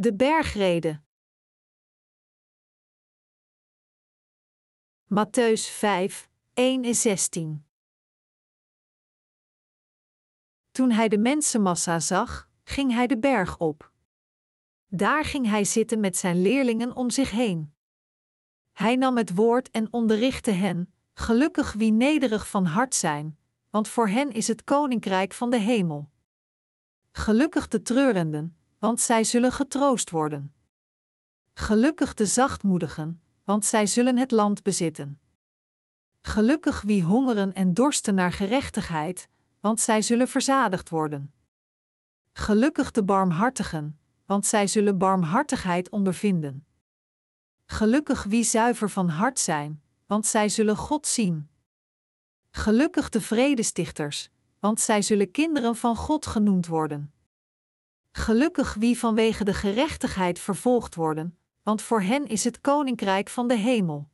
De bergrede. Matthäus 5, 1-16 Toen hij de mensenmassa zag, ging hij de berg op. Daar ging hij zitten met zijn leerlingen om zich heen. Hij nam het woord en onderrichtte hen: Gelukkig wie nederig van hart zijn, want voor hen is het koninkrijk van de hemel. Gelukkig de treurenden, want zij zullen getroost worden. Gelukkig de zachtmoedigen, want zij zullen het land bezitten. Gelukkig wie hongeren en dorsten naar gerechtigheid, want zij zullen verzadigd worden. Gelukkig de barmhartigen, want zij zullen barmhartigheid ondervinden. Gelukkig wie zuiver van hart zijn, want zij zullen God zien. Gelukkig de vredestichters, want zij zullen kinderen van God genoemd worden. Gelukkig wie vanwege de gerechtigheid vervolgd worden, want voor hen is het koninkrijk van de hemel.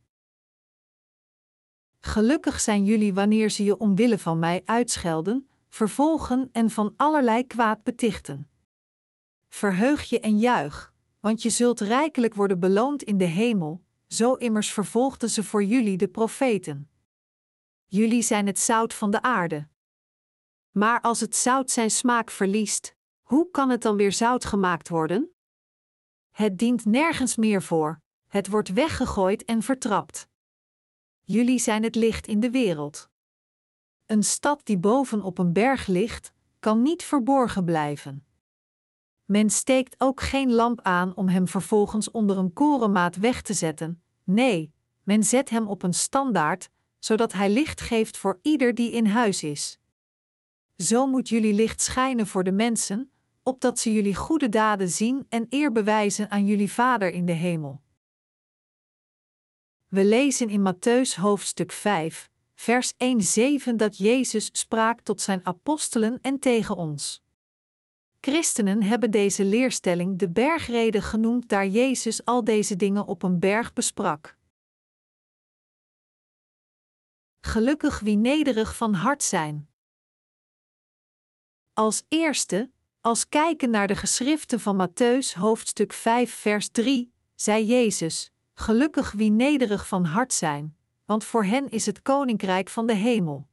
Gelukkig zijn jullie wanneer ze je omwille van mij uitschelden, vervolgen en van allerlei kwaad betichten. Verheug je en juich, want je zult rijkelijk worden beloond in de hemel, zo immers vervolgden ze voor jullie de profeten. Jullie zijn het zout van de aarde. Maar als het zout zijn smaak verliest, hoe kan het dan weer zout gemaakt worden? Het dient nergens meer voor, het wordt weggegooid en vertrapt. Jullie zijn het licht in de wereld. Een stad die boven op een berg ligt, kan niet verborgen blijven. Men steekt ook geen lamp aan om hem vervolgens onder een korenmaat weg te zetten. Nee, men zet hem op een standaard, zodat hij licht geeft voor ieder die in huis is. Zo moet jullie licht schijnen voor de mensen, opdat ze jullie goede daden zien en eer bewijzen aan jullie Vader in de hemel. We lezen in Matthäus hoofdstuk 5, vers 1-7 dat Jezus sprak tot zijn apostelen en tegen ons. Christenen hebben deze leerstelling de bergrede genoemd, daar Jezus al deze dingen op een berg besprak. Gelukkig wie nederig van hart zijn. Als eerste, als kijken naar de geschriften van Matthäus hoofdstuk 5 vers 3, zei Jezus: Gelukkig wie nederig van hart zijn, want voor hen is het koninkrijk van de hemel.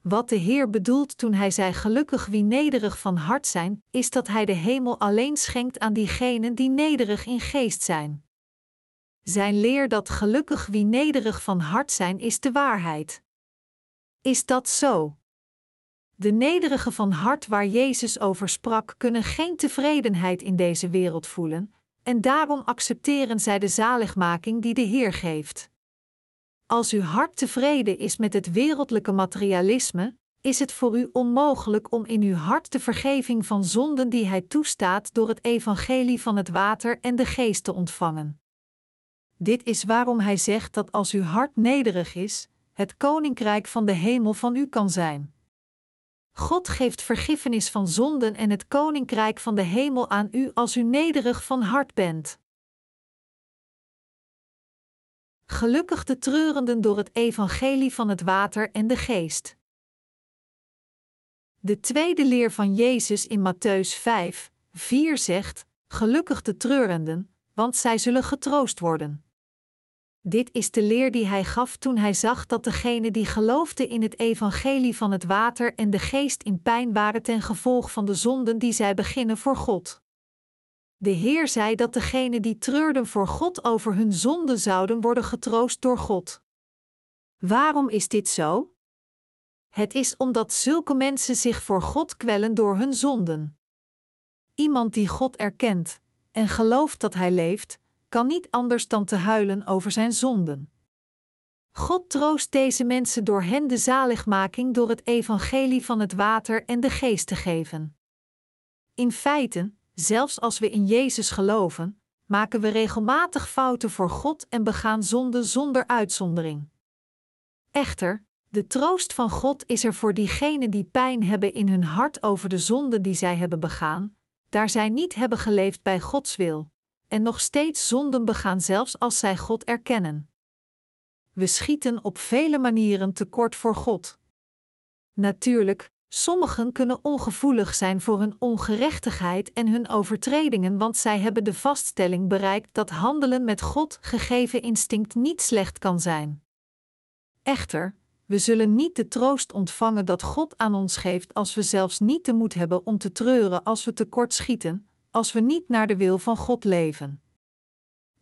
Wat de Heer bedoelt toen hij zei gelukkig wie nederig van hart zijn, is dat hij de hemel alleen schenkt aan diegenen die nederig in geest zijn. Zijn leer dat gelukkig wie nederig van hart zijn is de waarheid. Is dat zo? De nederigen van hart waar Jezus over sprak, kunnen geen tevredenheid in deze wereld voelen, en daarom accepteren zij de zaligmaking die de Heer geeft. Als uw hart tevreden is met het wereldlijke materialisme, is het voor u onmogelijk om in uw hart de vergeving van zonden die Hij toestaat door het evangelie van het water en de geest te ontvangen. Dit is waarom Hij zegt dat als uw hart nederig is, het koninkrijk van de hemel van u kan zijn. God geeft vergiffenis van zonden en het koninkrijk van de hemel aan u als u nederig van hart bent. Gelukkig de treurenden door het evangelie van het water en de geest. De tweede leer van Jezus in Matthäus 5, 4 zegt: Gelukkig de treurenden, want zij zullen getroost worden. Dit is de leer die hij gaf toen hij zag dat degenen die geloofden in het evangelie van het water en de geest in pijn waren ten gevolg van de zonden die zij beginnen voor God. De Heer zei dat degenen die treurden voor God over hun zonden zouden worden getroost door God. Waarom is dit zo? Het is omdat zulke mensen zich voor God kwellen door hun zonden. Iemand die God erkent en gelooft dat Hij leeft, kan niet anders dan te huilen over zijn zonden. God troost deze mensen door hen de zaligmaking door het evangelie van het water en de geest te geven. In feite, zelfs als we in Jezus geloven, maken we regelmatig fouten voor God en begaan zonden zonder uitzondering. Echter, de troost van God is er voor diegenen die pijn hebben in hun hart over de zonden die zij hebben begaan, daar zij niet hebben geleefd bij Gods wil, en nog steeds zonden begaan zelfs als zij God erkennen. We schieten op vele manieren tekort voor God. Natuurlijk, Sommigen kunnen ongevoelig zijn voor hun ongerechtigheid en hun overtredingen, want zij hebben de vaststelling bereikt dat handelen met God gegeven instinct niet slecht kan zijn. Echter, we zullen niet de troost ontvangen dat God aan ons geeft als we zelfs niet de moed hebben om te treuren als we tekort schieten, als we niet naar de wil van God leven.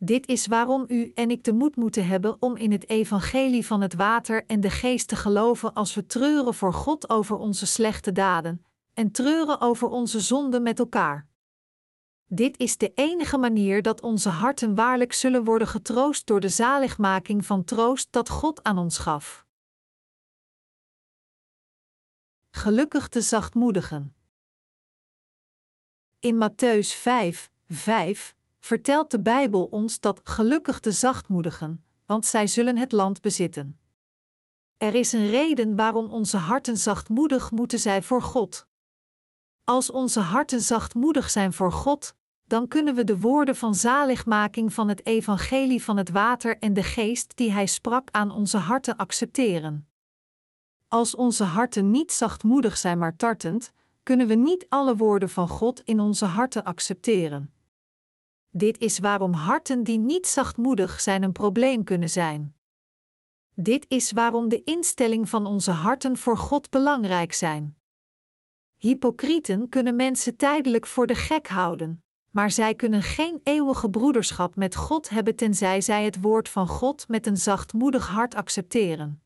Dit is waarom u en ik de moed moeten hebben om in het evangelie van het water en de geest te geloven als we treuren voor God over onze slechte daden en treuren over onze zonden met elkaar. Dit is de enige manier dat onze harten waarlijk zullen worden getroost door de zaligmaking van troost dat God aan ons gaf. Gelukkig de zachtmoedigen. In Matthäus 5, 5 vertelt de Bijbel ons dat gelukkig de zachtmoedigen, want zij zullen het land bezitten. Er is een reden waarom onze harten zachtmoedig moeten zijn voor God. Als onze harten zachtmoedig zijn voor God, dan kunnen we de woorden van zaligmaking van het evangelie van het water en de geest die Hij sprak aan onze harten accepteren. Als onze harten niet zachtmoedig zijn maar tartend, kunnen we niet alle woorden van God in onze harten accepteren. Dit is waarom harten die niet zachtmoedig zijn een probleem kunnen zijn. Dit is waarom de instelling van onze harten voor God belangrijk zijn. Hypocrieten kunnen mensen tijdelijk voor de gek houden, maar zij kunnen geen eeuwige broederschap met God hebben tenzij zij het woord van God met een zachtmoedig hart accepteren.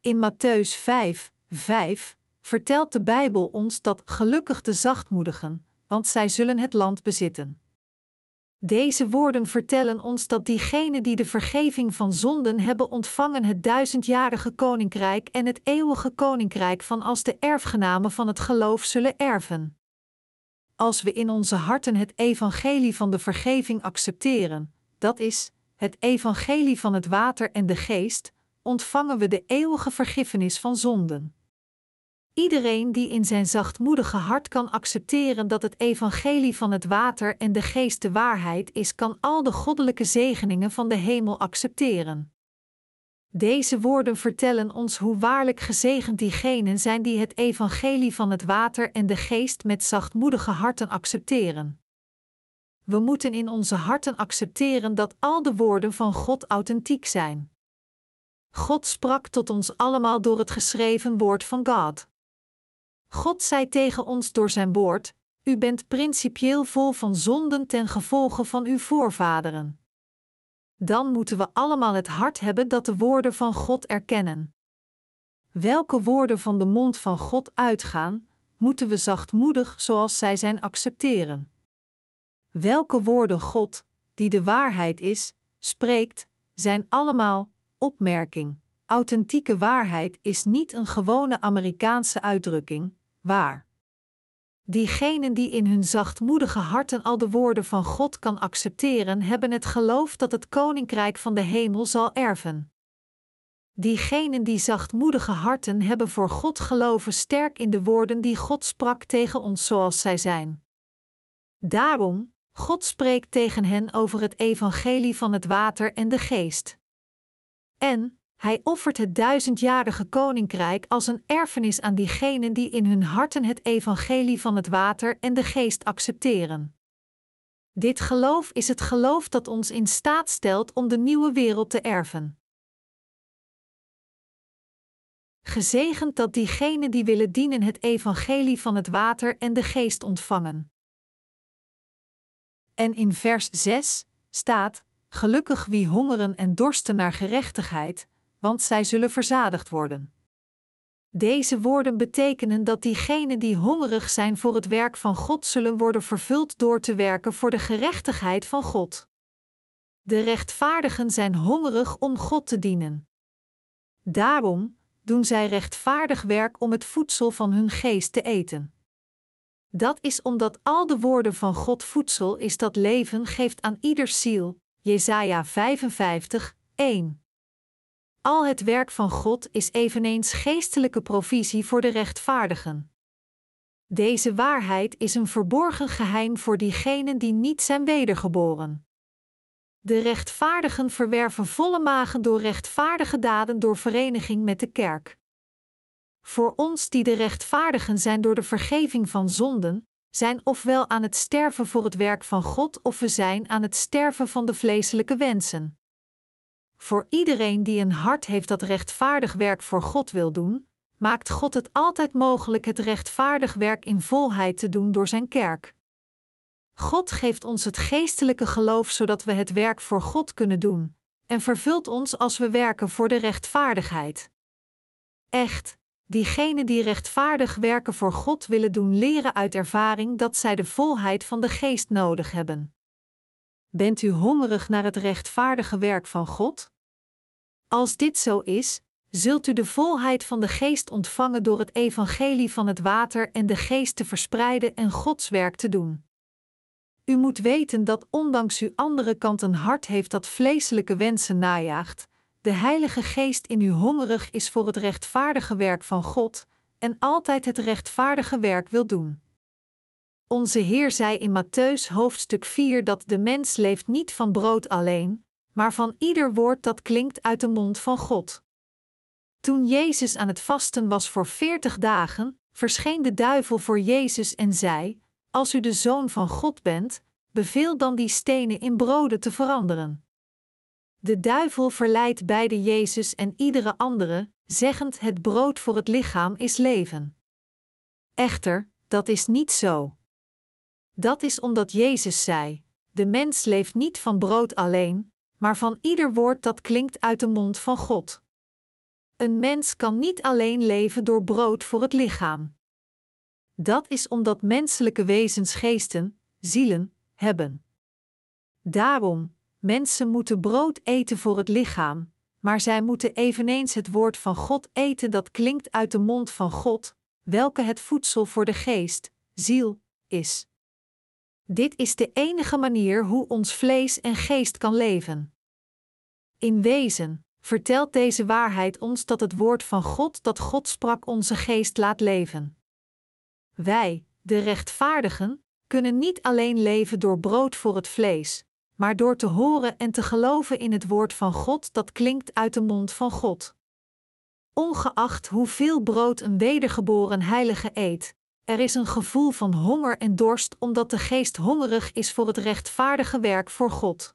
In Matthäus 5, 5 vertelt de Bijbel ons dat gelukkig de zachtmoedigen, want zij zullen het land bezitten. Deze woorden vertellen ons dat diegenen die de vergeving van zonden hebben ontvangen het duizendjarige koninkrijk en het eeuwige koninkrijk van als de erfgenamen van het geloof zullen erven. Als we in onze harten het evangelie van de vergeving accepteren, dat is, het evangelie van het water en de geest, ontvangen we de eeuwige vergiffenis van zonden. Iedereen die in zijn zachtmoedige hart kan accepteren dat het evangelie van het water en de geest de waarheid is, kan al de goddelijke zegeningen van de hemel accepteren. Deze woorden vertellen ons hoe waarlijk gezegend diegenen zijn die het evangelie van het water en de geest met zachtmoedige harten accepteren. We moeten in onze harten accepteren dat al de woorden van God authentiek zijn. God sprak tot ons allemaal door het geschreven woord van God. God zei tegen ons door zijn woord: U bent principieel vol van zonden ten gevolge van uw voorvaderen. Dan moeten we allemaal het hart hebben dat de woorden van God erkennen. Welke woorden van de mond van God uitgaan, moeten we zachtmoedig zoals zij zijn accepteren. Welke woorden God, die de waarheid is, spreekt, zijn allemaal opmerking. Authentieke waarheid is niet een gewone Amerikaanse uitdrukking, waar. Diegenen die in hun zachtmoedige harten al de woorden van God kan accepteren, hebben het geloof dat het koninkrijk van de hemel zal erven. Diegenen die zachtmoedige harten hebben voor God geloven sterk in de woorden die God sprak tegen ons zoals zij zijn. Daarom, God spreekt tegen hen over het evangelie van het water en de geest. En, hij offert het duizendjarige koninkrijk als een erfenis aan diegenen die in hun harten het evangelie van het water en de geest accepteren. Dit geloof is het geloof dat ons in staat stelt om de nieuwe wereld te erven. Gezegend dat diegenen die willen dienen het evangelie van het water en de geest ontvangen. En in vers 6 staat: Gelukkig wie hongeren en dorsten naar gerechtigheid, want zij zullen verzadigd worden. Deze woorden betekenen dat diegenen die hongerig zijn voor het werk van God zullen worden vervuld door te werken voor de gerechtigheid van God. De rechtvaardigen zijn hongerig om God te dienen. Daarom doen zij rechtvaardig werk om het voedsel van hun geest te eten. Dat is omdat al de woorden van God voedsel is dat leven geeft aan ieder ziel. Jesaja 55, 1. Al het werk van God is eveneens geestelijke provisie voor de rechtvaardigen. Deze waarheid is een verborgen geheim voor diegenen die niet zijn wedergeboren. De rechtvaardigen verwerven volle magen door rechtvaardige daden door vereniging met de kerk. Voor ons die de rechtvaardigen zijn door de vergeving van zonden, zijn ofwel aan het sterven voor het werk van God of we zijn aan het sterven van de vleeselijke wensen. Voor iedereen die een hart heeft dat rechtvaardig werk voor God wil doen, maakt God het altijd mogelijk het rechtvaardig werk in volheid te doen door zijn kerk. God geeft ons het geestelijke geloof zodat we het werk voor God kunnen doen, en vervult ons als we werken voor de rechtvaardigheid. Echt, diegenen die rechtvaardig werken voor God willen doen leren uit ervaring dat zij de volheid van de geest nodig hebben. Bent u hongerig naar het rechtvaardige werk van God? Als dit zo is, zult u de volheid van de geest ontvangen door het evangelie van het water en de geest te verspreiden en Gods werk te doen. U moet weten dat ondanks u andere kant een hart heeft dat vleeselijke wensen najaagt, de Heilige Geest in u hongerig is voor het rechtvaardige werk van God en altijd het rechtvaardige werk wil doen. Onze Heer zei in Matthäus hoofdstuk 4 dat de mens leeft niet van brood alleen, maar van ieder woord dat klinkt uit de mond van God. Toen Jezus aan het vasten was voor veertig dagen, verscheen de duivel voor Jezus en zei: Als u de zoon van God bent, beveel dan die stenen in broden te veranderen. De duivel verleidt beide Jezus en iedere andere, zeggend: Het brood voor het lichaam is leven. Echter, dat is niet zo. Dat is omdat Jezus zei: De mens leeft niet van brood alleen, maar van ieder woord dat klinkt uit de mond van God. Een mens kan niet alleen leven door brood voor het lichaam. Dat is omdat menselijke wezens geesten, zielen, hebben. Daarom, mensen moeten brood eten voor het lichaam, maar zij moeten eveneens het woord van God eten dat klinkt uit de mond van God, welke het voedsel voor de geest, ziel, is. Dit is de enige manier hoe ons vlees en geest kan leven. In wezen, vertelt deze waarheid ons dat het woord van God dat God sprak onze geest laat leven. Wij, de rechtvaardigen, kunnen niet alleen leven door brood voor het vlees, maar door te horen en te geloven in het woord van God dat klinkt uit de mond van God. Ongeacht hoeveel brood een wedergeboren heilige eet, er is een gevoel van honger en dorst omdat de geest hongerig is voor het rechtvaardige werk voor God.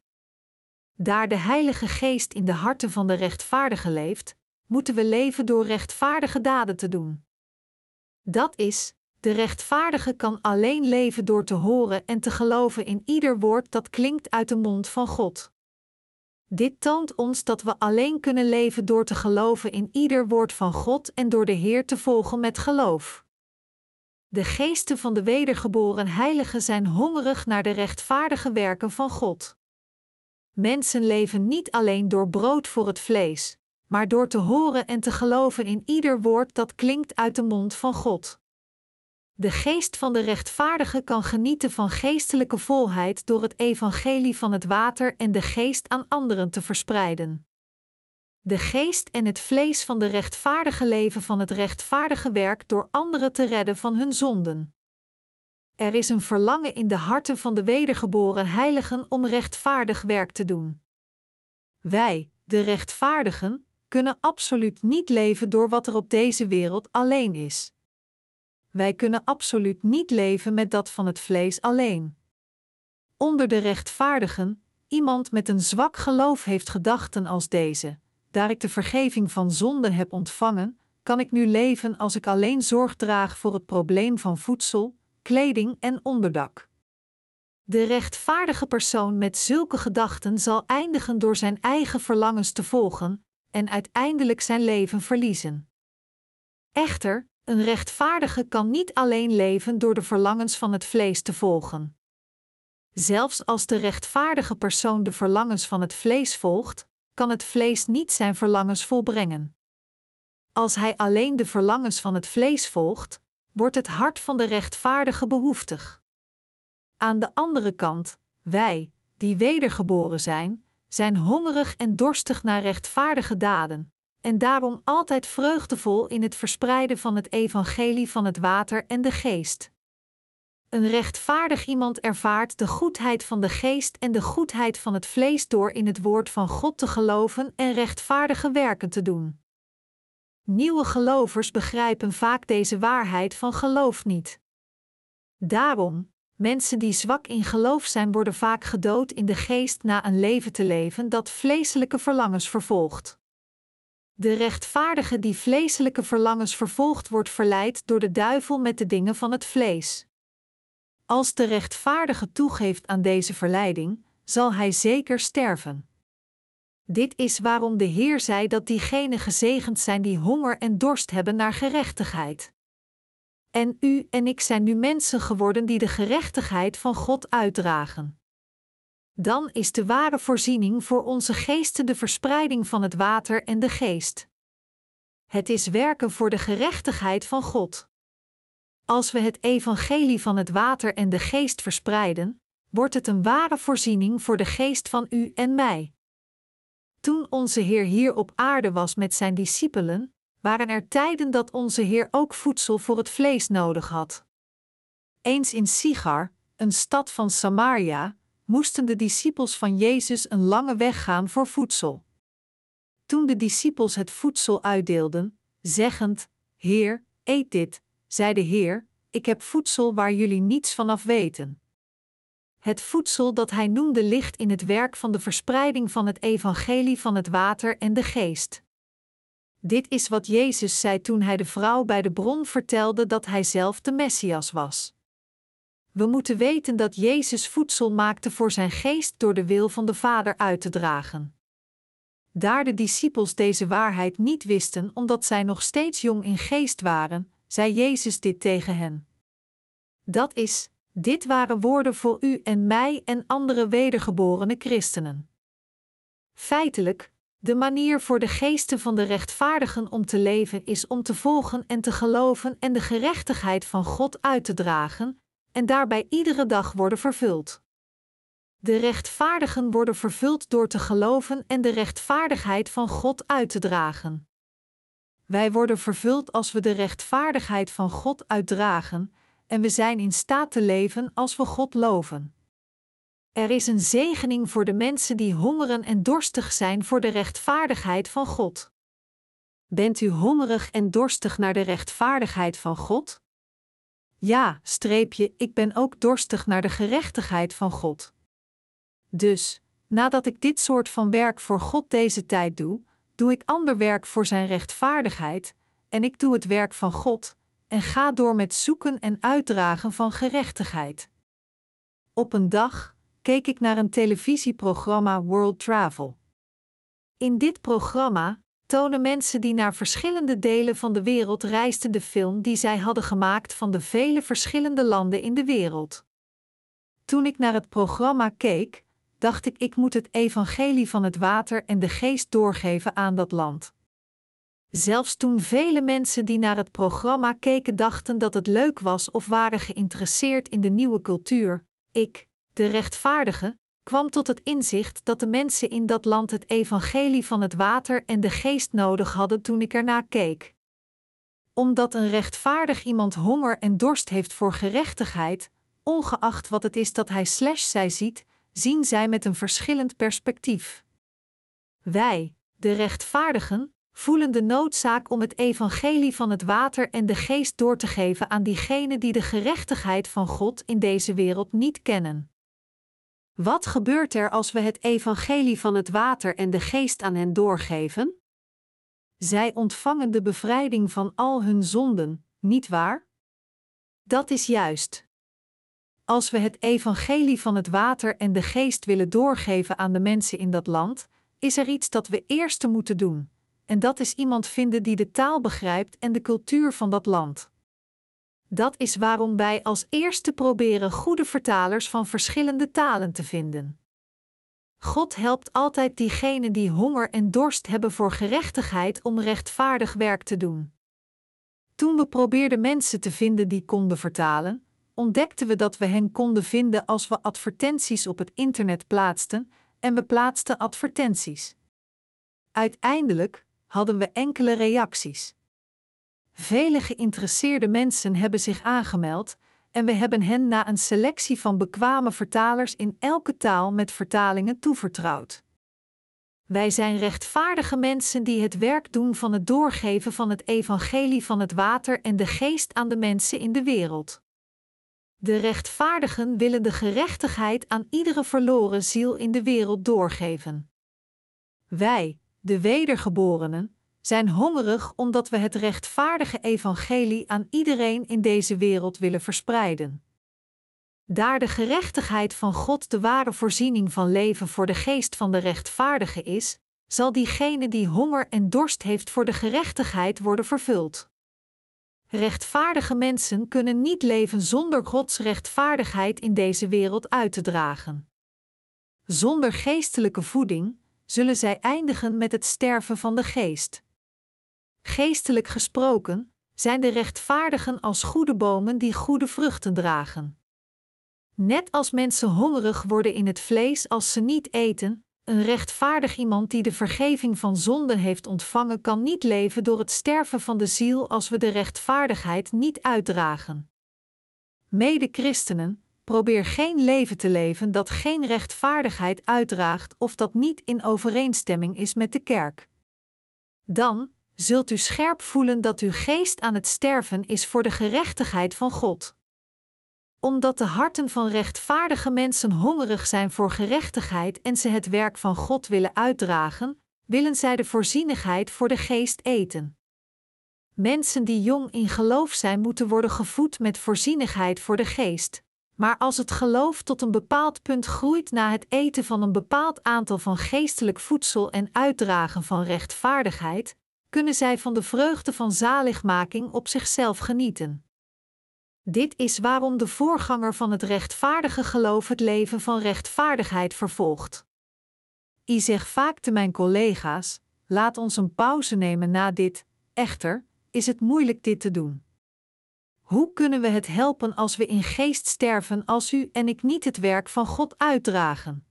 Daar de Heilige Geest in de harten van de rechtvaardigen leeft, moeten we leven door rechtvaardige daden te doen. Dat is, de rechtvaardige kan alleen leven door te horen en te geloven in ieder woord dat klinkt uit de mond van God. Dit toont ons dat we alleen kunnen leven door te geloven in ieder woord van God en door de Heer te volgen met geloof. De geesten van de wedergeboren heiligen zijn hongerig naar de rechtvaardige werken van God. Mensen leven niet alleen door brood voor het vlees, maar door te horen en te geloven in ieder woord dat klinkt uit de mond van God. De geest van de rechtvaardige kan genieten van geestelijke volheid door het evangelie van het water en de geest aan anderen te verspreiden. De geest en het vlees van de rechtvaardige leven van het rechtvaardige werk door anderen te redden van hun zonden. Er is een verlangen in de harten van de wedergeboren heiligen om rechtvaardig werk te doen. Wij, de rechtvaardigen, kunnen absoluut niet leven door wat er op deze wereld alleen is. Wij kunnen absoluut niet leven met dat van het vlees alleen. Onder de rechtvaardigen, iemand met een zwak geloof heeft gedachten als deze: daar ik de vergeving van zonden heb ontvangen, kan ik nu leven als ik alleen zorg draag voor het probleem van voedsel, kleding en onderdak. De rechtvaardige persoon met zulke gedachten zal eindigen door zijn eigen verlangens te volgen en uiteindelijk zijn leven verliezen. Echter, een rechtvaardige kan niet alleen leven door de verlangens van het vlees te volgen. Zelfs als de rechtvaardige persoon de verlangens van het vlees volgt, kan het vlees niet zijn verlangens volbrengen. Als hij alleen de verlangens van het vlees volgt, wordt het hart van de rechtvaardige behoeftig. Aan de andere kant, wij, die wedergeboren zijn, zijn hongerig en dorstig naar rechtvaardige daden, en daarom altijd vreugdevol in het verspreiden van het evangelie van het water en de geest. Een rechtvaardig iemand ervaart de goedheid van de geest en de goedheid van het vlees door in het woord van God te geloven en rechtvaardige werken te doen. Nieuwe gelovers begrijpen vaak deze waarheid van geloof niet. Daarom, mensen die zwak in geloof zijn, worden vaak gedood in de geest na een leven te leven dat vleeselijke verlangens vervolgt. De rechtvaardige die vleeselijke verlangens vervolgt, wordt verleid door de duivel met de dingen van het vlees. Als de rechtvaardige toegeeft aan deze verleiding, zal hij zeker sterven. Dit is waarom de Heer zei dat diegenen gezegend zijn die honger en dorst hebben naar gerechtigheid. En u en ik zijn nu mensen geworden die de gerechtigheid van God uitdragen. Dan is de ware voorziening voor onze geesten de verspreiding van het water en de geest. Het is werken voor de gerechtigheid van God. Als we het evangelie van het water en de geest verspreiden, wordt het een ware voorziening voor de geest van u en mij. Toen onze Heer hier op aarde was met zijn discipelen, waren er tijden dat onze Heer ook voedsel voor het vlees nodig had. Eens in Sigar, een stad van Samaria, moesten de discipels van Jezus een lange weg gaan voor voedsel. Toen de discipels het voedsel uitdeelden, zeggend: Heer, eet dit, zei de Heer: Ik heb voedsel waar jullie niets van af weten. Het voedsel dat hij noemde ligt in het werk van de verspreiding van het evangelie van het water en de geest. Dit is wat Jezus zei toen hij de vrouw bij de bron vertelde dat hij zelf de Messias was. We moeten weten dat Jezus voedsel maakte voor zijn geest door de wil van de Vader uit te dragen. Daar de discipels deze waarheid niet wisten omdat zij nog steeds jong in geest waren, zei Jezus dit tegen hen. Dat is, dit waren woorden voor u en mij en andere wedergeborene christenen. Feitelijk, de manier voor de geesten van de rechtvaardigen om te leven is om te volgen en te geloven en de gerechtigheid van God uit te dragen, en daarbij iedere dag worden vervuld. De rechtvaardigen worden vervuld door te geloven en de rechtvaardigheid van God uit te dragen. Wij worden vervuld als we de rechtvaardigheid van God uitdragen, en we zijn in staat te leven als we God loven. Er is een zegening voor de mensen die hongeren en dorstig zijn voor de rechtvaardigheid van God. Bent u hongerig en dorstig naar de rechtvaardigheid van God? Ja, streepje, ik ben ook dorstig naar de gerechtigheid van God. Dus, nadat ik dit soort van werk voor God deze tijd doe, doe ik ander werk voor Zijn rechtvaardigheid, en ik doe het werk van God, en ga door met zoeken en uitdragen van gerechtigheid. Op een dag keek ik naar een televisieprogramma World Travel. In dit programma tonen mensen die naar verschillende delen van de wereld reisden de film die zij hadden gemaakt van de vele verschillende landen in de wereld. Toen ik naar het programma keek, dacht ik: ik moet het evangelie van het water en de geest doorgeven aan dat land. Zelfs toen vele mensen die naar het programma keken dachten dat het leuk was of waren geïnteresseerd in de nieuwe cultuur, ik, de rechtvaardige, kwam tot het inzicht dat de mensen in dat land het evangelie van het water en de geest nodig hadden toen ik ernaar keek. Omdat een rechtvaardig iemand honger en dorst heeft voor gerechtigheid, ongeacht wat het is dat hij slash zij ziet, zien zij met een verschillend perspectief. Wij, de rechtvaardigen, voelen de noodzaak om het evangelie van het water en de geest door te geven aan diegenen die de gerechtigheid van God in deze wereld niet kennen. Wat gebeurt er als we het evangelie van het water en de geest aan hen doorgeven? Zij ontvangen de bevrijding van al hun zonden, niet waar? Dat is juist. Als we het evangelie van het water en de geest willen doorgeven aan de mensen in dat land, is er iets dat we eerst moeten doen en dat is iemand vinden die de taal begrijpt en de cultuur van dat land. Dat is waarom wij als eerste proberen goede vertalers van verschillende talen te vinden. God helpt altijd diegenen die honger en dorst hebben voor gerechtigheid om rechtvaardig werk te doen. Toen we probeerden mensen te vinden die konden vertalen, ontdekten we dat we hen konden vinden als we advertenties op het internet plaatsten en we plaatsten advertenties. Uiteindelijk hadden we enkele reacties. Vele geïnteresseerde mensen hebben zich aangemeld en we hebben hen na een selectie van bekwame vertalers in elke taal met vertalingen toevertrouwd. Wij zijn rechtvaardige mensen die het werk doen van het doorgeven van het evangelie van het water en de geest aan de mensen in de wereld. De rechtvaardigen willen de gerechtigheid aan iedere verloren ziel in de wereld doorgeven. Wij, de wedergeborenen, zijn hongerig omdat we het rechtvaardige evangelie aan iedereen in deze wereld willen verspreiden. Daar de gerechtigheid van God de ware voorziening van leven voor de geest van de rechtvaardige is, zal diegene die honger en dorst heeft voor de gerechtigheid worden vervuld. Rechtvaardige mensen kunnen niet leven zonder Gods rechtvaardigheid in deze wereld uit te dragen. Zonder geestelijke voeding zullen zij eindigen met het sterven van de geest. Geestelijk gesproken zijn de rechtvaardigen als goede bomen die goede vruchten dragen. Net als mensen hongerig worden in het vlees als ze niet eten, een rechtvaardig iemand die de vergeving van zonden heeft ontvangen, kan niet leven door het sterven van de ziel als we de rechtvaardigheid niet uitdragen. Mede-christenen, probeer geen leven te leven dat geen rechtvaardigheid uitdraagt of dat niet in overeenstemming is met de kerk. Dan zult u scherp voelen dat uw geest aan het sterven is voor de gerechtigheid van God omdat de harten van rechtvaardige mensen hongerig zijn voor gerechtigheid en ze het werk van God willen uitdragen, willen zij de voorzienigheid voor de geest eten. Mensen die jong in geloof zijn, moeten worden gevoed met voorzienigheid voor de geest. Maar als het geloof tot een bepaald punt groeit na het eten van een bepaald aantal van geestelijk voedsel en uitdragen van rechtvaardigheid, kunnen zij van de vreugde van zaligmaking op zichzelf genieten. Dit is waarom de voorganger van het rechtvaardige geloof het leven van rechtvaardigheid vervolgt. Ik zeg vaak te mijn collega's: laat ons een pauze nemen na dit, echter, is het moeilijk dit te doen. Hoe kunnen we het helpen als we in geest sterven als u en ik niet het werk van God uitdragen?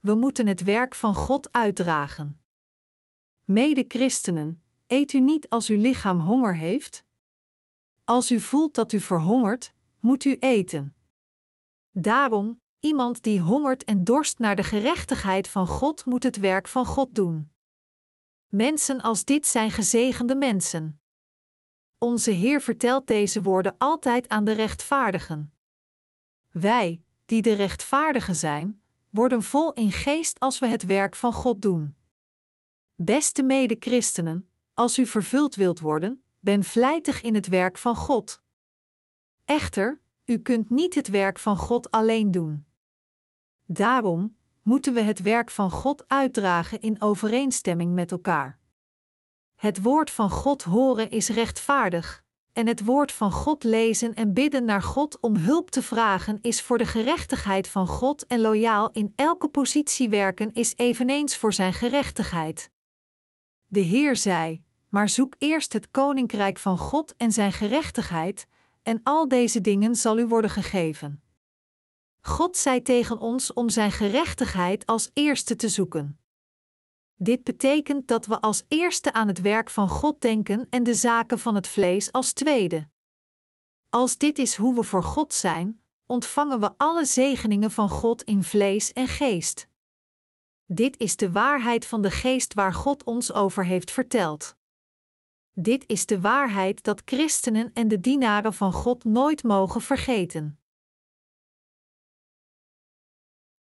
We moeten het werk van God uitdragen. Mede-christenen, eet u niet als uw lichaam honger heeft? Als u voelt dat u verhongert, moet u eten. Daarom, iemand die hongert en dorst naar de gerechtigheid van God moet het werk van God doen. Mensen als dit zijn gezegende mensen. Onze Heer vertelt deze woorden altijd aan de rechtvaardigen. Wij, die de rechtvaardigen zijn, worden vol in geest als we het werk van God doen. Beste mede-christenen, als u vervuld wilt worden, ben vlijtig in het werk van God. Echter, u kunt niet het werk van God alleen doen. Daarom moeten we het werk van God uitdragen in overeenstemming met elkaar. Het woord van God horen is rechtvaardig, en het woord van God lezen en bidden naar God om hulp te vragen is voor de gerechtigheid van God en loyaal in elke positie werken is eveneens voor zijn gerechtigheid. De Heer zei: maar zoek eerst het koninkrijk van God en zijn gerechtigheid, en al deze dingen zal u worden gegeven. God zei tegen ons om zijn gerechtigheid als eerste te zoeken. Dit betekent dat we als eerste aan het werk van God denken en de zaken van het vlees als tweede. Als dit is hoe we voor God zijn, ontvangen we alle zegeningen van God in vlees en geest. Dit is de waarheid van de geest waar God ons over heeft verteld. Dit is de waarheid dat christenen en de dienaren van God nooit mogen vergeten.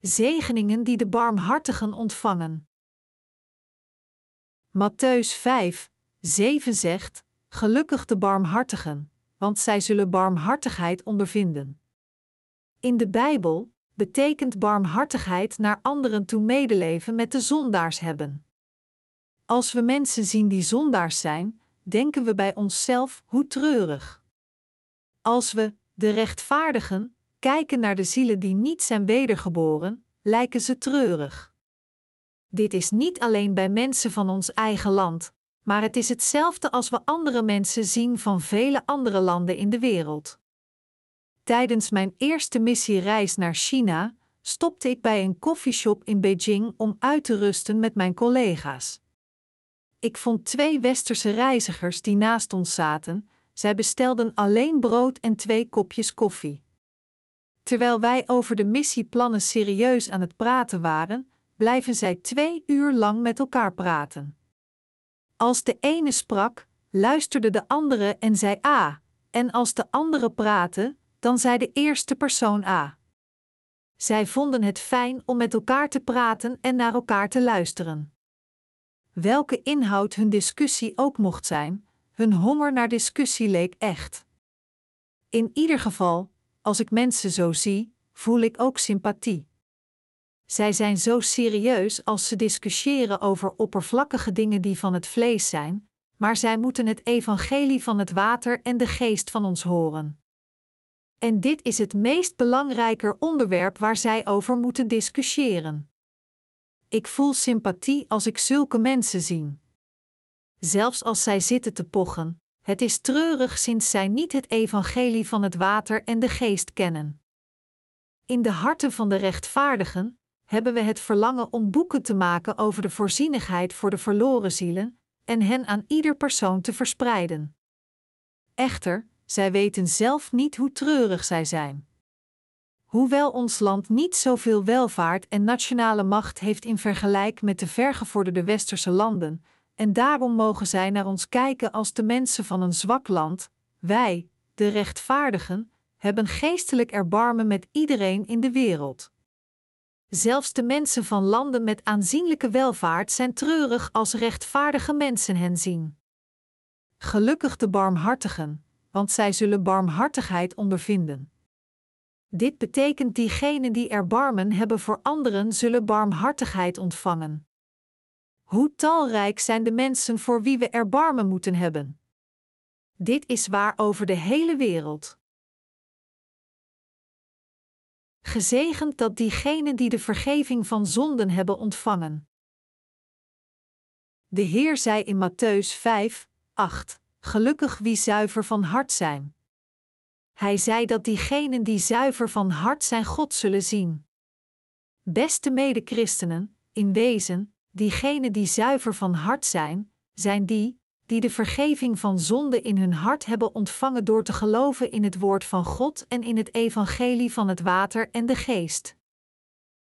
Zegeningen die de barmhartigen ontvangen. Matthäus 5, 7 zegt: Gelukkig de barmhartigen, want zij zullen barmhartigheid ondervinden. In de Bijbel betekent barmhartigheid naar anderen toe medeleven met de zondaars hebben. Als we mensen zien die zondaars zijn, denken we bij onszelf hoe treurig. Als we, de rechtvaardigen, kijken naar de zielen die niet zijn wedergeboren, lijken ze treurig. Dit is niet alleen bij mensen van ons eigen land, maar het is hetzelfde als we andere mensen zien van vele andere landen in de wereld. Tijdens mijn eerste missiereis naar China stopte ik bij een koffieshop in Beijing om uit te rusten met mijn collega's. Ik vond twee westerse reizigers die naast ons zaten. Zij bestelden alleen brood en twee kopjes koffie. Terwijl wij over de missieplannen serieus aan het praten waren, blijven zij twee uur lang met elkaar praten. Als de ene sprak, luisterde de andere en zei A, en als de andere praatte, dan zei de eerste persoon A. Zij vonden het fijn om met elkaar te praten en naar elkaar te luisteren. Welke inhoud hun discussie ook mocht zijn, hun honger naar discussie leek echt. In ieder geval, als ik mensen zo zie, voel ik ook sympathie. Zij zijn zo serieus als ze discussiëren over oppervlakkige dingen die van het vlees zijn, maar zij moeten het evangelie van het water en de geest van ons horen. En dit is het meest belangrijke onderwerp waar zij over moeten discussiëren. Ik voel sympathie als ik zulke mensen zie. Zelfs als zij zitten te pochen, het is treurig sinds zij niet het evangelie van het water en de geest kennen. In de harten van de rechtvaardigen hebben we het verlangen om boeken te maken over de voorzienigheid voor de verloren zielen en hen aan ieder persoon te verspreiden. Echter, zij weten zelf niet hoe treurig zij zijn. Hoewel ons land niet zoveel welvaart en nationale macht heeft in vergelijk met de vergevorderde westerse landen, en daarom mogen zij naar ons kijken als de mensen van een zwak land, wij, de rechtvaardigen, hebben geestelijk erbarmen met iedereen in de wereld. Zelfs de mensen van landen met aanzienlijke welvaart zijn treurig als rechtvaardige mensen hen zien. Gelukkig de barmhartigen, want zij zullen barmhartigheid ondervinden. Dit betekent diegenen die erbarmen hebben voor anderen zullen barmhartigheid ontvangen. Hoe talrijk zijn de mensen voor wie we erbarmen moeten hebben? Dit is waar over de hele wereld. Gezegend dat diegenen die de vergeving van zonden hebben ontvangen. De Heer zei in Matthäus 5, 8: Gelukkig wie zuiver van hart zijn. Hij zei dat diegenen die zuiver van hart zijn God zullen zien. Beste medechristenen, in wezen, diegenen die zuiver van hart zijn, zijn die, die de vergeving van zonde in hun hart hebben ontvangen door te geloven in het woord van God en in het evangelie van het water en de geest.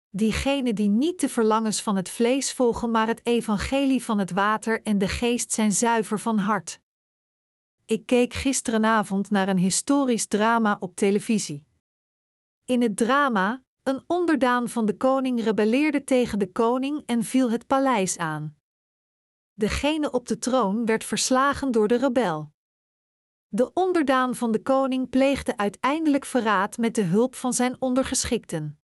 Diegenen die niet de verlangens van het vlees volgen, maar het evangelie van het water en de geest zijn zuiver van hart. Ik keek gisterenavond naar een historisch drama op televisie. In het drama, een onderdaan van de koning rebelleerde tegen de koning en viel het paleis aan. Degene op de troon werd verslagen door de rebel. De onderdaan van de koning pleegde uiteindelijk verraad met de hulp van zijn ondergeschikten.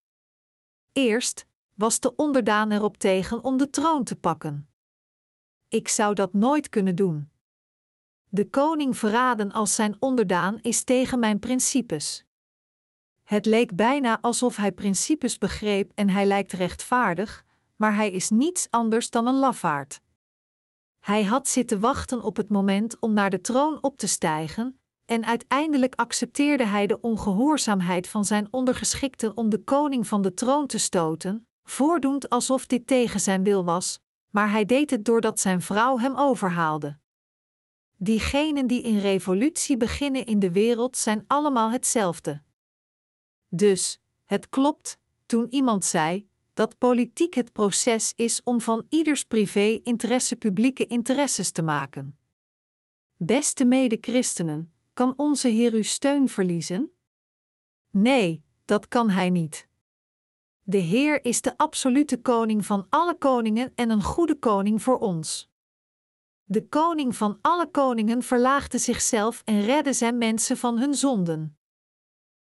Eerst was de onderdaan erop tegen om de troon te pakken. Ik zou dat nooit kunnen doen. De koning verraden als zijn onderdaan is tegen mijn principes. Het leek bijna alsof hij principes begreep en hij lijkt rechtvaardig, maar hij is niets anders dan een lafaard. Hij had zitten wachten op het moment om naar de troon op te stijgen, en uiteindelijk accepteerde hij de ongehoorzaamheid van zijn ondergeschikte om de koning van de troon te stoten, voordoend alsof dit tegen zijn wil was, maar hij deed het doordat zijn vrouw hem overhaalde. Diegenen die in revolutie beginnen in de wereld zijn allemaal hetzelfde. Dus, het klopt, toen iemand zei: dat politiek het proces is om van ieders privé-interesse publieke interesses te maken. Beste mede-christenen, kan onze Heer uw steun verliezen? Nee, dat kan Hij niet. De Heer is de absolute koning van alle koningen en een goede koning voor ons. De koning van alle koningen verlaagde zichzelf en redde zijn mensen van hun zonden.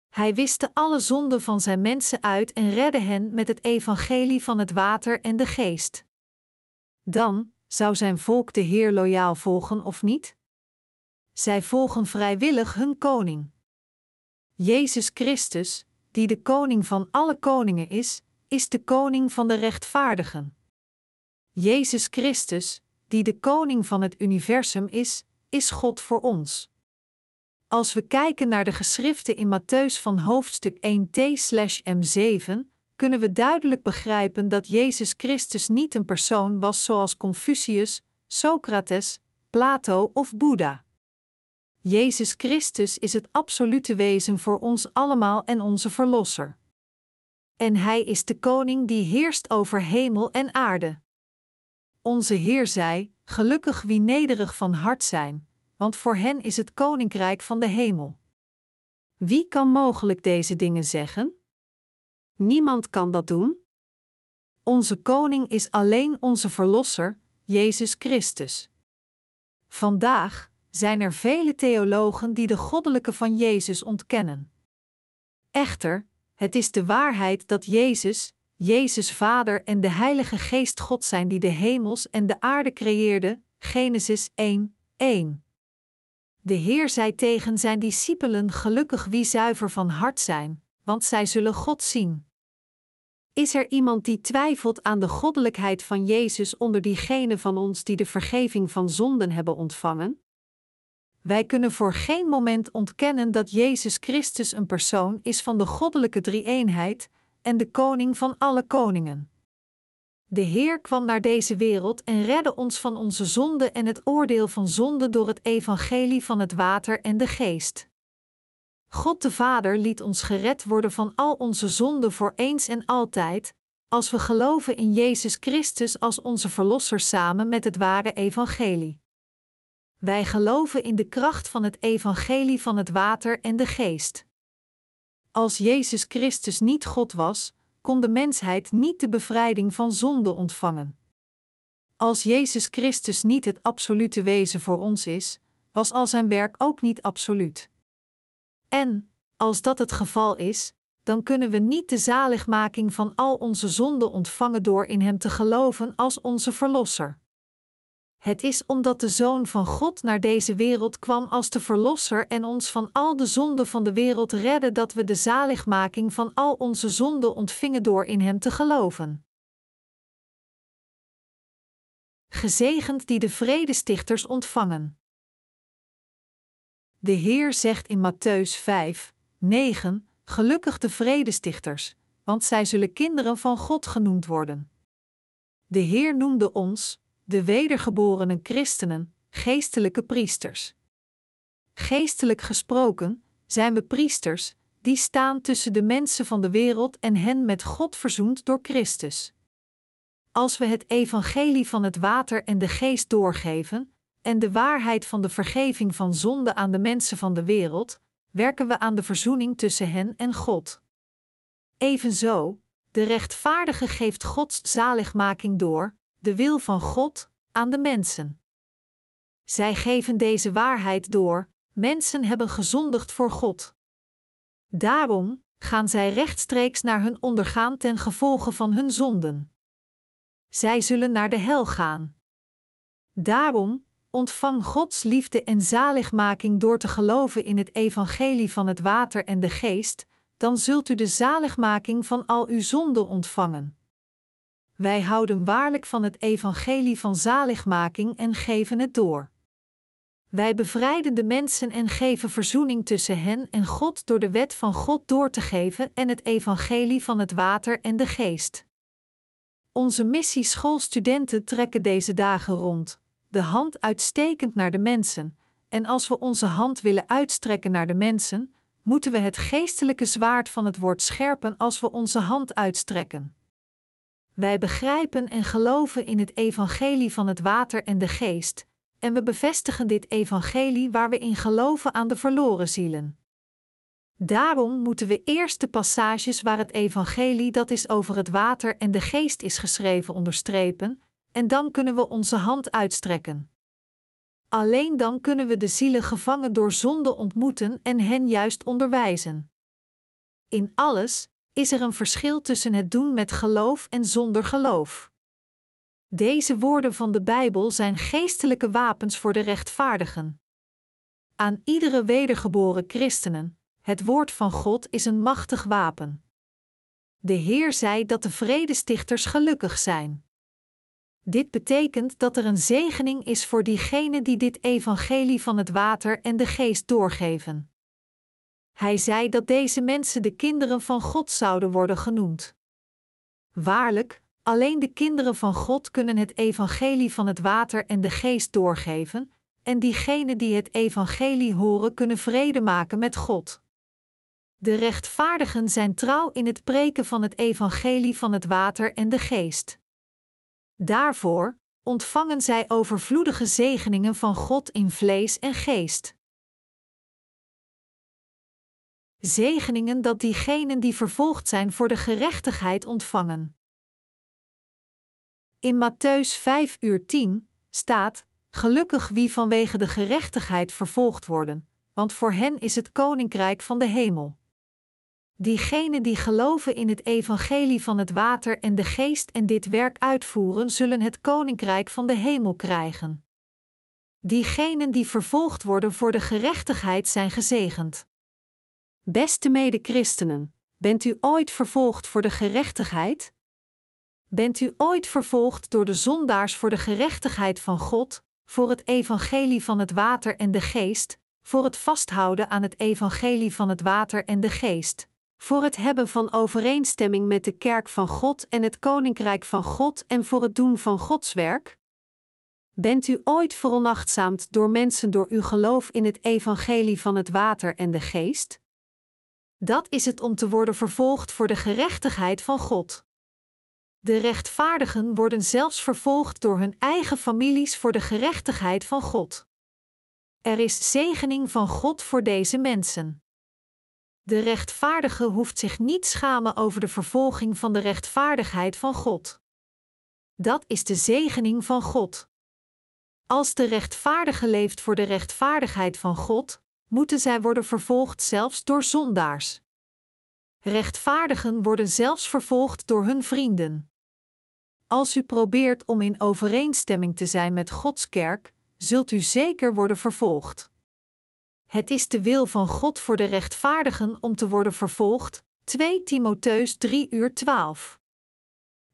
Hij wiste alle zonden van zijn mensen uit en redde hen met het evangelie van het water en de geest. Dan zou zijn volk de Heer loyaal volgen of niet? Zij volgen vrijwillig hun koning. Jezus Christus, die de koning van alle koningen is, is de koning van de rechtvaardigen. Jezus Christus, die de koning van het universum is, is God voor ons. Als we kijken naar de geschriften in Matthäus van hoofdstuk 1t/m7, kunnen we duidelijk begrijpen dat Jezus Christus niet een persoon was zoals Confucius, Socrates, Plato of Boeddha. Jezus Christus is het absolute wezen voor ons allemaal en onze Verlosser. en Hij is de koning die heerst over hemel en aarde. Onze Heer zei: Gelukkig wie nederig van hart zijn, want voor hen is het koninkrijk van de hemel. Wie kan mogelijk deze dingen zeggen? Niemand kan dat doen. Onze koning is alleen onze verlosser, Jezus Christus. Vandaag zijn er vele theologen die de goddelijke van Jezus ontkennen. Echter, het is de waarheid dat Jezus, Jezus Vader en de Heilige Geest God zijn die de hemels en de aarde creëerde. Genesis 1, 1. De Heer zei tegen zijn discipelen: Gelukkig wie zuiver van hart zijn, want zij zullen God zien. Is er iemand die twijfelt aan de goddelijkheid van Jezus onder diegenen van ons die de vergeving van zonden hebben ontvangen? Wij kunnen voor geen moment ontkennen dat Jezus Christus een persoon is van de goddelijke drie-eenheid en de koning van alle koningen. De Heer kwam naar deze wereld en redde ons van onze zonde en het oordeel van zonde door het evangelie van het water en de geest. God de Vader liet ons gered worden van al onze zonden voor eens en altijd, als we geloven in Jezus Christus als onze Verlosser samen met het ware evangelie. Wij geloven in de kracht van het evangelie van het water en de geest. Als Jezus Christus niet God was, kon de mensheid niet de bevrijding van zonde ontvangen. Als Jezus Christus niet het absolute wezen voor ons is, was al zijn werk ook niet absoluut. En, als dat het geval is, dan kunnen we niet de zaligmaking van al onze zonden ontvangen door in Hem te geloven als onze Verlosser. Het is omdat de Zoon van God naar deze wereld kwam als de Verlosser en ons van al de zonden van de wereld redde dat we de zaligmaking van al onze zonden ontvingen door in Hem te geloven. Gezegend die de vredestichters ontvangen. De Heer zegt in Matthäus 5, 9: Gelukkig de vredestichters, want zij zullen kinderen van God genoemd worden. De Heer noemde ons, de wedergeborene christenen, geestelijke priesters. Geestelijk gesproken zijn we priesters, die staan tussen de mensen van de wereld en hen met God verzoend door Christus. Als we het evangelie van het water en de geest doorgeven, en de waarheid van de vergeving van zonde aan de mensen van de wereld, werken we aan de verzoening tussen hen en God. Evenzo, de rechtvaardige geeft Gods zaligmaking door, de wil van God, aan de mensen. Zij geven deze waarheid door: mensen hebben gezondigd voor God. Daarom gaan zij rechtstreeks naar hun ondergaan ten gevolge van hun zonden. Zij zullen naar de hel gaan. Daarom ontvang Gods liefde en zaligmaking door te geloven in het evangelie van het water en de geest, dan zult u de zaligmaking van al uw zonden ontvangen. Wij houden waarlijk van het evangelie van zaligmaking en geven het door. Wij bevrijden de mensen en geven verzoening tussen hen en God door de wet van God door te geven en het evangelie van het water en de geest. Onze missieschoolstudenten trekken deze dagen rond, de hand uitstekend naar de mensen, en als we onze hand willen uitstrekken naar de mensen, moeten we het geestelijke zwaard van het woord scherpen als we onze hand uitstrekken. Wij begrijpen en geloven in het evangelie van het water en de geest, en we bevestigen dit evangelie waar we in geloven aan de verloren zielen. Daarom moeten we eerst de passages waar het evangelie dat is over het water en de geest is geschreven onderstrepen, en dan kunnen we onze hand uitstrekken. Alleen dan kunnen we de zielen gevangen door zonde ontmoeten en hen juist onderwijzen. In alles is er een verschil tussen het doen met geloof en zonder geloof. Deze woorden van de Bijbel zijn geestelijke wapens voor de rechtvaardigen. Aan iedere wedergeboren christenen, het woord van God is een machtig wapen. De Heer zei dat de vredestichters gelukkig zijn. Dit betekent dat er een zegening is voor diegenen die dit evangelie van het water en de geest doorgeven. Hij zei dat deze mensen de kinderen van God zouden worden genoemd. Waarlijk, alleen de kinderen van God kunnen het evangelie van het water en de geest doorgeven, en diegenen die het evangelie horen kunnen vrede maken met God. De rechtvaardigen zijn trouw in het preken van het evangelie van het water en de geest. Daarvoor ontvangen zij overvloedige zegeningen van God in vlees en geest. Zegeningen dat diegenen die vervolgd zijn voor de gerechtigheid ontvangen. In Matthäus 5 uur 10 staat: Gelukkig wie vanwege de gerechtigheid vervolgd worden, want voor hen is het koninkrijk van de hemel. Diegenen die geloven in het evangelie van het water en de geest en dit werk uitvoeren, zullen het koninkrijk van de hemel krijgen. Diegenen die vervolgd worden voor de gerechtigheid zijn gezegend. Beste mede-christenen, bent u ooit vervolgd voor de gerechtigheid? Bent u ooit vervolgd door de zondaars voor de gerechtigheid van God, voor het evangelie van het water en de geest, voor het vasthouden aan het evangelie van het water en de geest, voor het hebben van overeenstemming met de kerk van God en het koninkrijk van God en voor het doen van Gods werk? Bent u ooit veronachtzaamd door mensen door uw geloof in het evangelie van het water en de geest? Dat is het om te worden vervolgd voor de gerechtigheid van God. De rechtvaardigen worden zelfs vervolgd door hun eigen families voor de gerechtigheid van God. Er is zegening van God voor deze mensen. De rechtvaardige hoeft zich niet schamen over de vervolging van de rechtvaardigheid van God. Dat is de zegening van God. Als de rechtvaardige leeft voor de rechtvaardigheid van God, moeten zij worden vervolgd zelfs door zondaars. Rechtvaardigen worden zelfs vervolgd door hun vrienden. Als u probeert om in overeenstemming te zijn met Gods kerk, zult u zeker worden vervolgd. Het is de wil van God voor de rechtvaardigen om te worden vervolgd. 2 Timotheus 3 uur 12.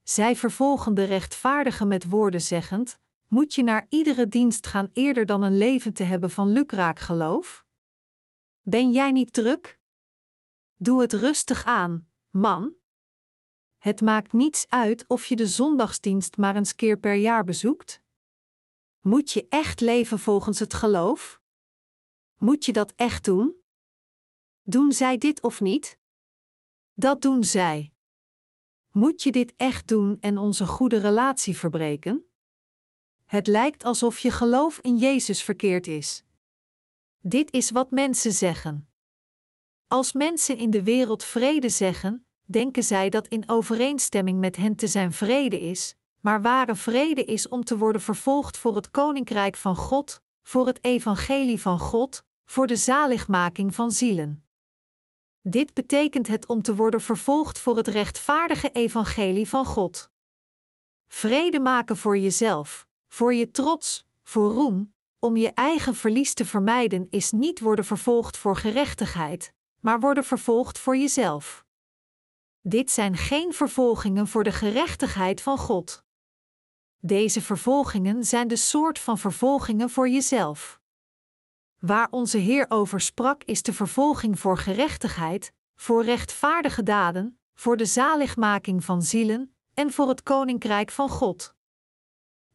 Zij vervolgen de rechtvaardigen met woorden zeggend: Moet je naar iedere dienst gaan eerder dan een leven te hebben van lukraak geloof? Ben jij niet druk? Doe het rustig aan, man. Het maakt niets uit of je de zondagsdienst maar eens keer per jaar bezoekt. Moet je echt leven volgens het geloof? Moet je dat echt doen? Doen zij dit of niet? Dat doen zij. Moet je dit echt doen en onze goede relatie verbreken? Het lijkt alsof je geloof in Jezus verkeerd is. Dit is wat mensen zeggen. Als mensen in de wereld vrede zeggen, denken zij dat in overeenstemming met hen te zijn vrede is, maar ware vrede is om te worden vervolgd voor het koninkrijk van God, voor het evangelie van God, voor de zaligmaking van zielen. Dit betekent het om te worden vervolgd voor het rechtvaardige evangelie van God. Vrede maken voor jezelf, voor je trots, voor roem, om je eigen verlies te vermijden is niet worden vervolgd voor gerechtigheid, maar worden vervolgd voor jezelf. Dit zijn geen vervolgingen voor de gerechtigheid van God. Deze vervolgingen zijn de soort van vervolgingen voor jezelf. Waar onze Heer over sprak is de vervolging voor gerechtigheid, voor rechtvaardige daden, voor de zaligmaking van zielen en voor het koninkrijk van God.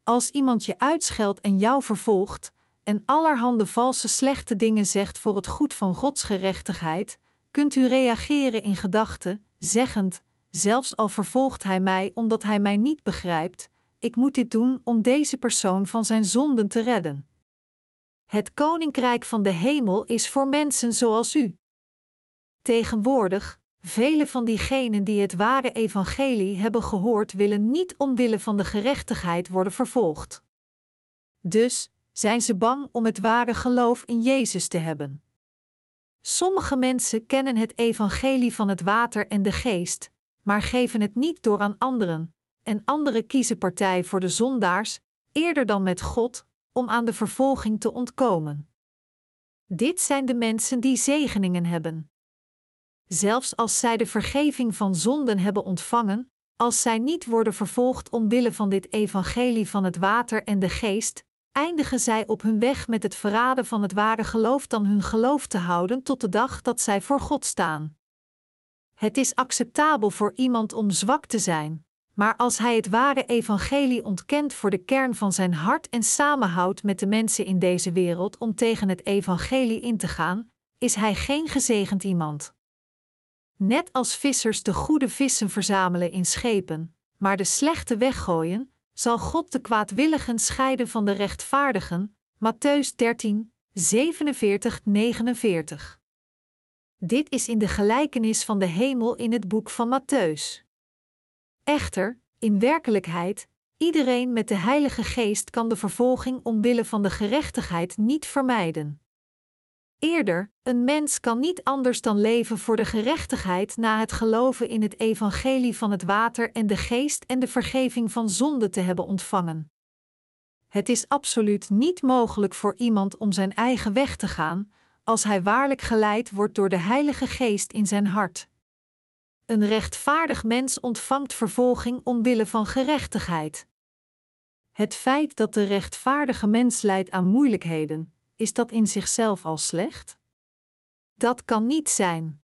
Als iemand je uitscheldt en jou vervolgt, en allerhande valse slechte dingen zegt voor het goed van Gods gerechtigheid, kunt u reageren in gedachten, zeggend: Zelfs al vervolgt hij mij omdat hij mij niet begrijpt, ik moet dit doen om deze persoon van zijn zonden te redden. Het koninkrijk van de hemel is voor mensen zoals u. Tegenwoordig, vele van diegenen die het ware evangelie hebben gehoord, willen niet omwille van de gerechtigheid worden vervolgd. Dus zijn ze bang om het ware geloof in Jezus te hebben. Sommige mensen kennen het evangelie van het water en de geest, maar geven het niet door aan anderen, en anderen kiezen partij voor de zondaars, eerder dan met God, om aan de vervolging te ontkomen. Dit zijn de mensen die zegeningen hebben. Zelfs als zij de vergeving van zonden hebben ontvangen, als zij niet worden vervolgd omwille van dit evangelie van het water en de geest, eindigen zij op hun weg met het verraden van het ware geloof dan hun geloof te houden tot de dag dat zij voor God staan. Het is acceptabel voor iemand om zwak te zijn, maar als hij het ware evangelie ontkent voor de kern van zijn hart en samenhoudt met de mensen in deze wereld om tegen het evangelie in te gaan, is hij geen gezegend iemand. Net als vissers de goede vissen verzamelen in schepen, maar de slechte weggooien, zal God de kwaadwilligen scheiden van de rechtvaardigen. Matthäus 13, 47, 49. Dit is in de gelijkenis van de hemel in het boek van Matthäus. Echter, in werkelijkheid, iedereen met de Heilige Geest kan de vervolging omwille van de gerechtigheid niet vermijden. Eerder, een mens kan niet anders dan leven voor de gerechtigheid na het geloven in het evangelie van het water en de geest en de vergeving van zonde te hebben ontvangen. Het is absoluut niet mogelijk voor iemand om zijn eigen weg te gaan, als hij waarlijk geleid wordt door de Heilige Geest in zijn hart. Een rechtvaardig mens ontvangt vervolging omwille van gerechtigheid. Het feit dat de rechtvaardige mens lijdt aan moeilijkheden, is dat in zichzelf al slecht? Dat kan niet zijn.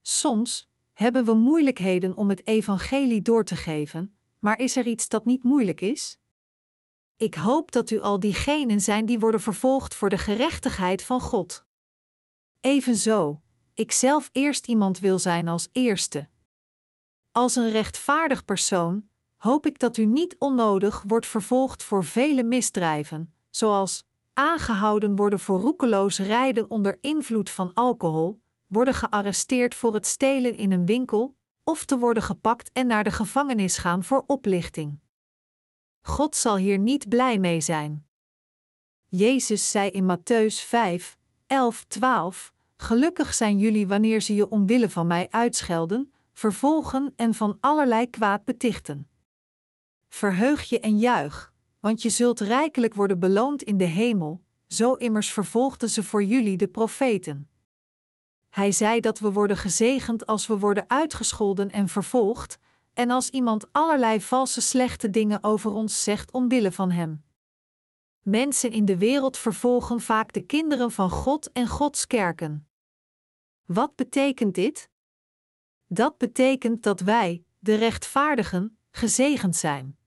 Soms hebben we moeilijkheden om het evangelie door te geven, maar is er iets dat niet moeilijk is? Ik hoop dat u al diegenen zijn die worden vervolgd voor de gerechtigheid van God. Evenzo, ik zelf eerst iemand wil zijn als eerste. Als een rechtvaardig persoon hoop ik dat u niet onnodig wordt vervolgd voor vele misdrijven, zoals aangehouden worden voor roekeloos rijden onder invloed van alcohol, worden gearresteerd voor het stelen in een winkel, of te worden gepakt en naar de gevangenis gaan voor oplichting. God zal hier niet blij mee zijn. Jezus zei in Matthäus 5, 11, 12: Gelukkig zijn jullie wanneer ze je omwille van mij uitschelden, vervolgen en van allerlei kwaad betichten. Verheug je en juich, want je zult rijkelijk worden beloond in de hemel, zo immers vervolgden ze voor jullie de profeten. Hij zei dat we worden gezegend als we worden uitgescholden en vervolgd, en als iemand allerlei valse slechte dingen over ons zegt omwille van hem. Mensen in de wereld vervolgen vaak de kinderen van God en Gods kerken. Wat betekent dit? Dat betekent dat wij, de rechtvaardigen, gezegend zijn.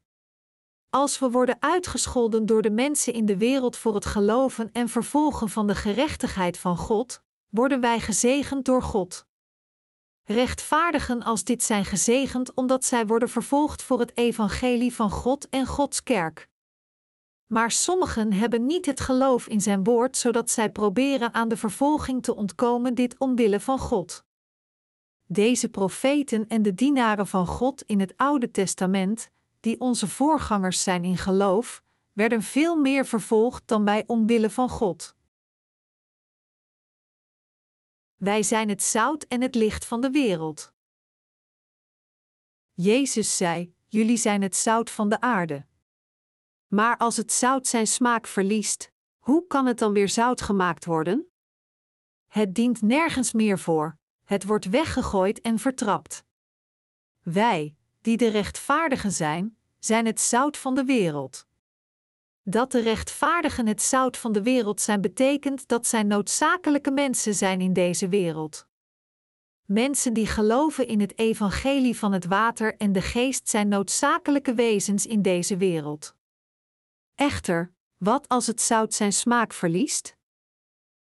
Als we worden uitgescholden door de mensen in de wereld voor het geloven en vervolgen van de gerechtigheid van God, worden wij gezegend door God. Rechtvaardigen als dit zijn gezegend omdat zij worden vervolgd voor het evangelie van God en Gods kerk. Maar sommigen hebben niet het geloof in zijn woord, zodat zij proberen aan de vervolging te ontkomen, dit omwille van God. Deze profeten en de dienaren van God in het Oude Testament die onze voorgangers zijn in geloof, werden veel meer vervolgd dan wij omwille van God. Wij zijn het zout en het licht van de wereld. Jezus zei: Jullie zijn het zout van de aarde. Maar als het zout zijn smaak verliest, hoe kan het dan weer zout gemaakt worden? Het dient nergens meer voor, het wordt weggegooid en vertrapt. Wij, die de rechtvaardigen zijn, zijn het zout van de wereld. Dat de rechtvaardigen het zout van de wereld zijn, betekent dat zij noodzakelijke mensen zijn in deze wereld. Mensen die geloven in het evangelie van het water en de geest zijn noodzakelijke wezens in deze wereld. Echter, wat als het zout zijn smaak verliest?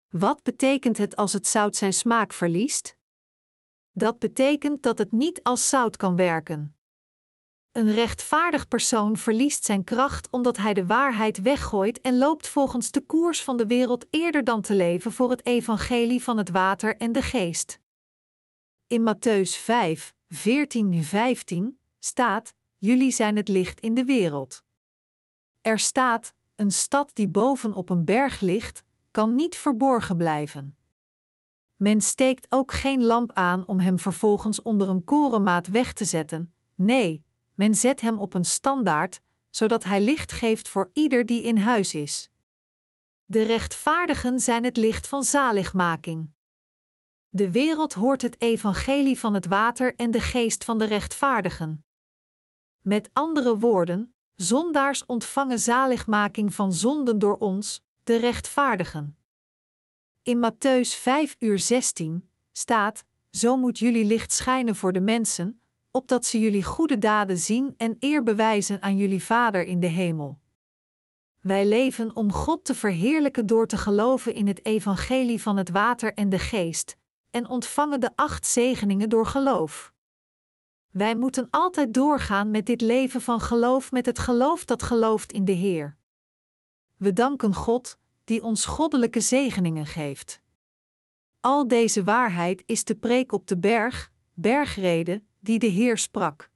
Wat betekent het als het zout zijn smaak verliest? Dat betekent dat het niet als zout kan werken. Een rechtvaardig persoon verliest zijn kracht omdat hij de waarheid weggooit en loopt volgens de koers van de wereld eerder dan te leven voor het evangelie van het water en de geest. In Matthäus 5, 14-15 staat: Jullie zijn het licht in de wereld. Er staat: Een stad die boven op een berg ligt, kan niet verborgen blijven. Men steekt ook geen lamp aan om hem vervolgens onder een korenmaat weg te zetten. Nee, men zet hem op een standaard, zodat hij licht geeft voor ieder die in huis is. De rechtvaardigen zijn het licht van zaligmaking. De wereld hoort het evangelie van het water en de geest van de rechtvaardigen. Met andere woorden, zondaars ontvangen zaligmaking van zonden door ons, de rechtvaardigen. In Matthäus 5 uur 16 staat: Zo moet jullie licht schijnen voor de mensen, opdat ze jullie goede daden zien en eer bewijzen aan jullie Vader in de hemel. Wij leven om God te verheerlijken door te geloven in het evangelie van het water en de geest, en ontvangen de acht zegeningen door geloof. Wij moeten altijd doorgaan met dit leven van geloof met het geloof dat gelooft in de Heer. We danken God, die ons goddelijke zegeningen geeft. Al deze waarheid is de preek op de berg, bergrede, die de Heer sprak.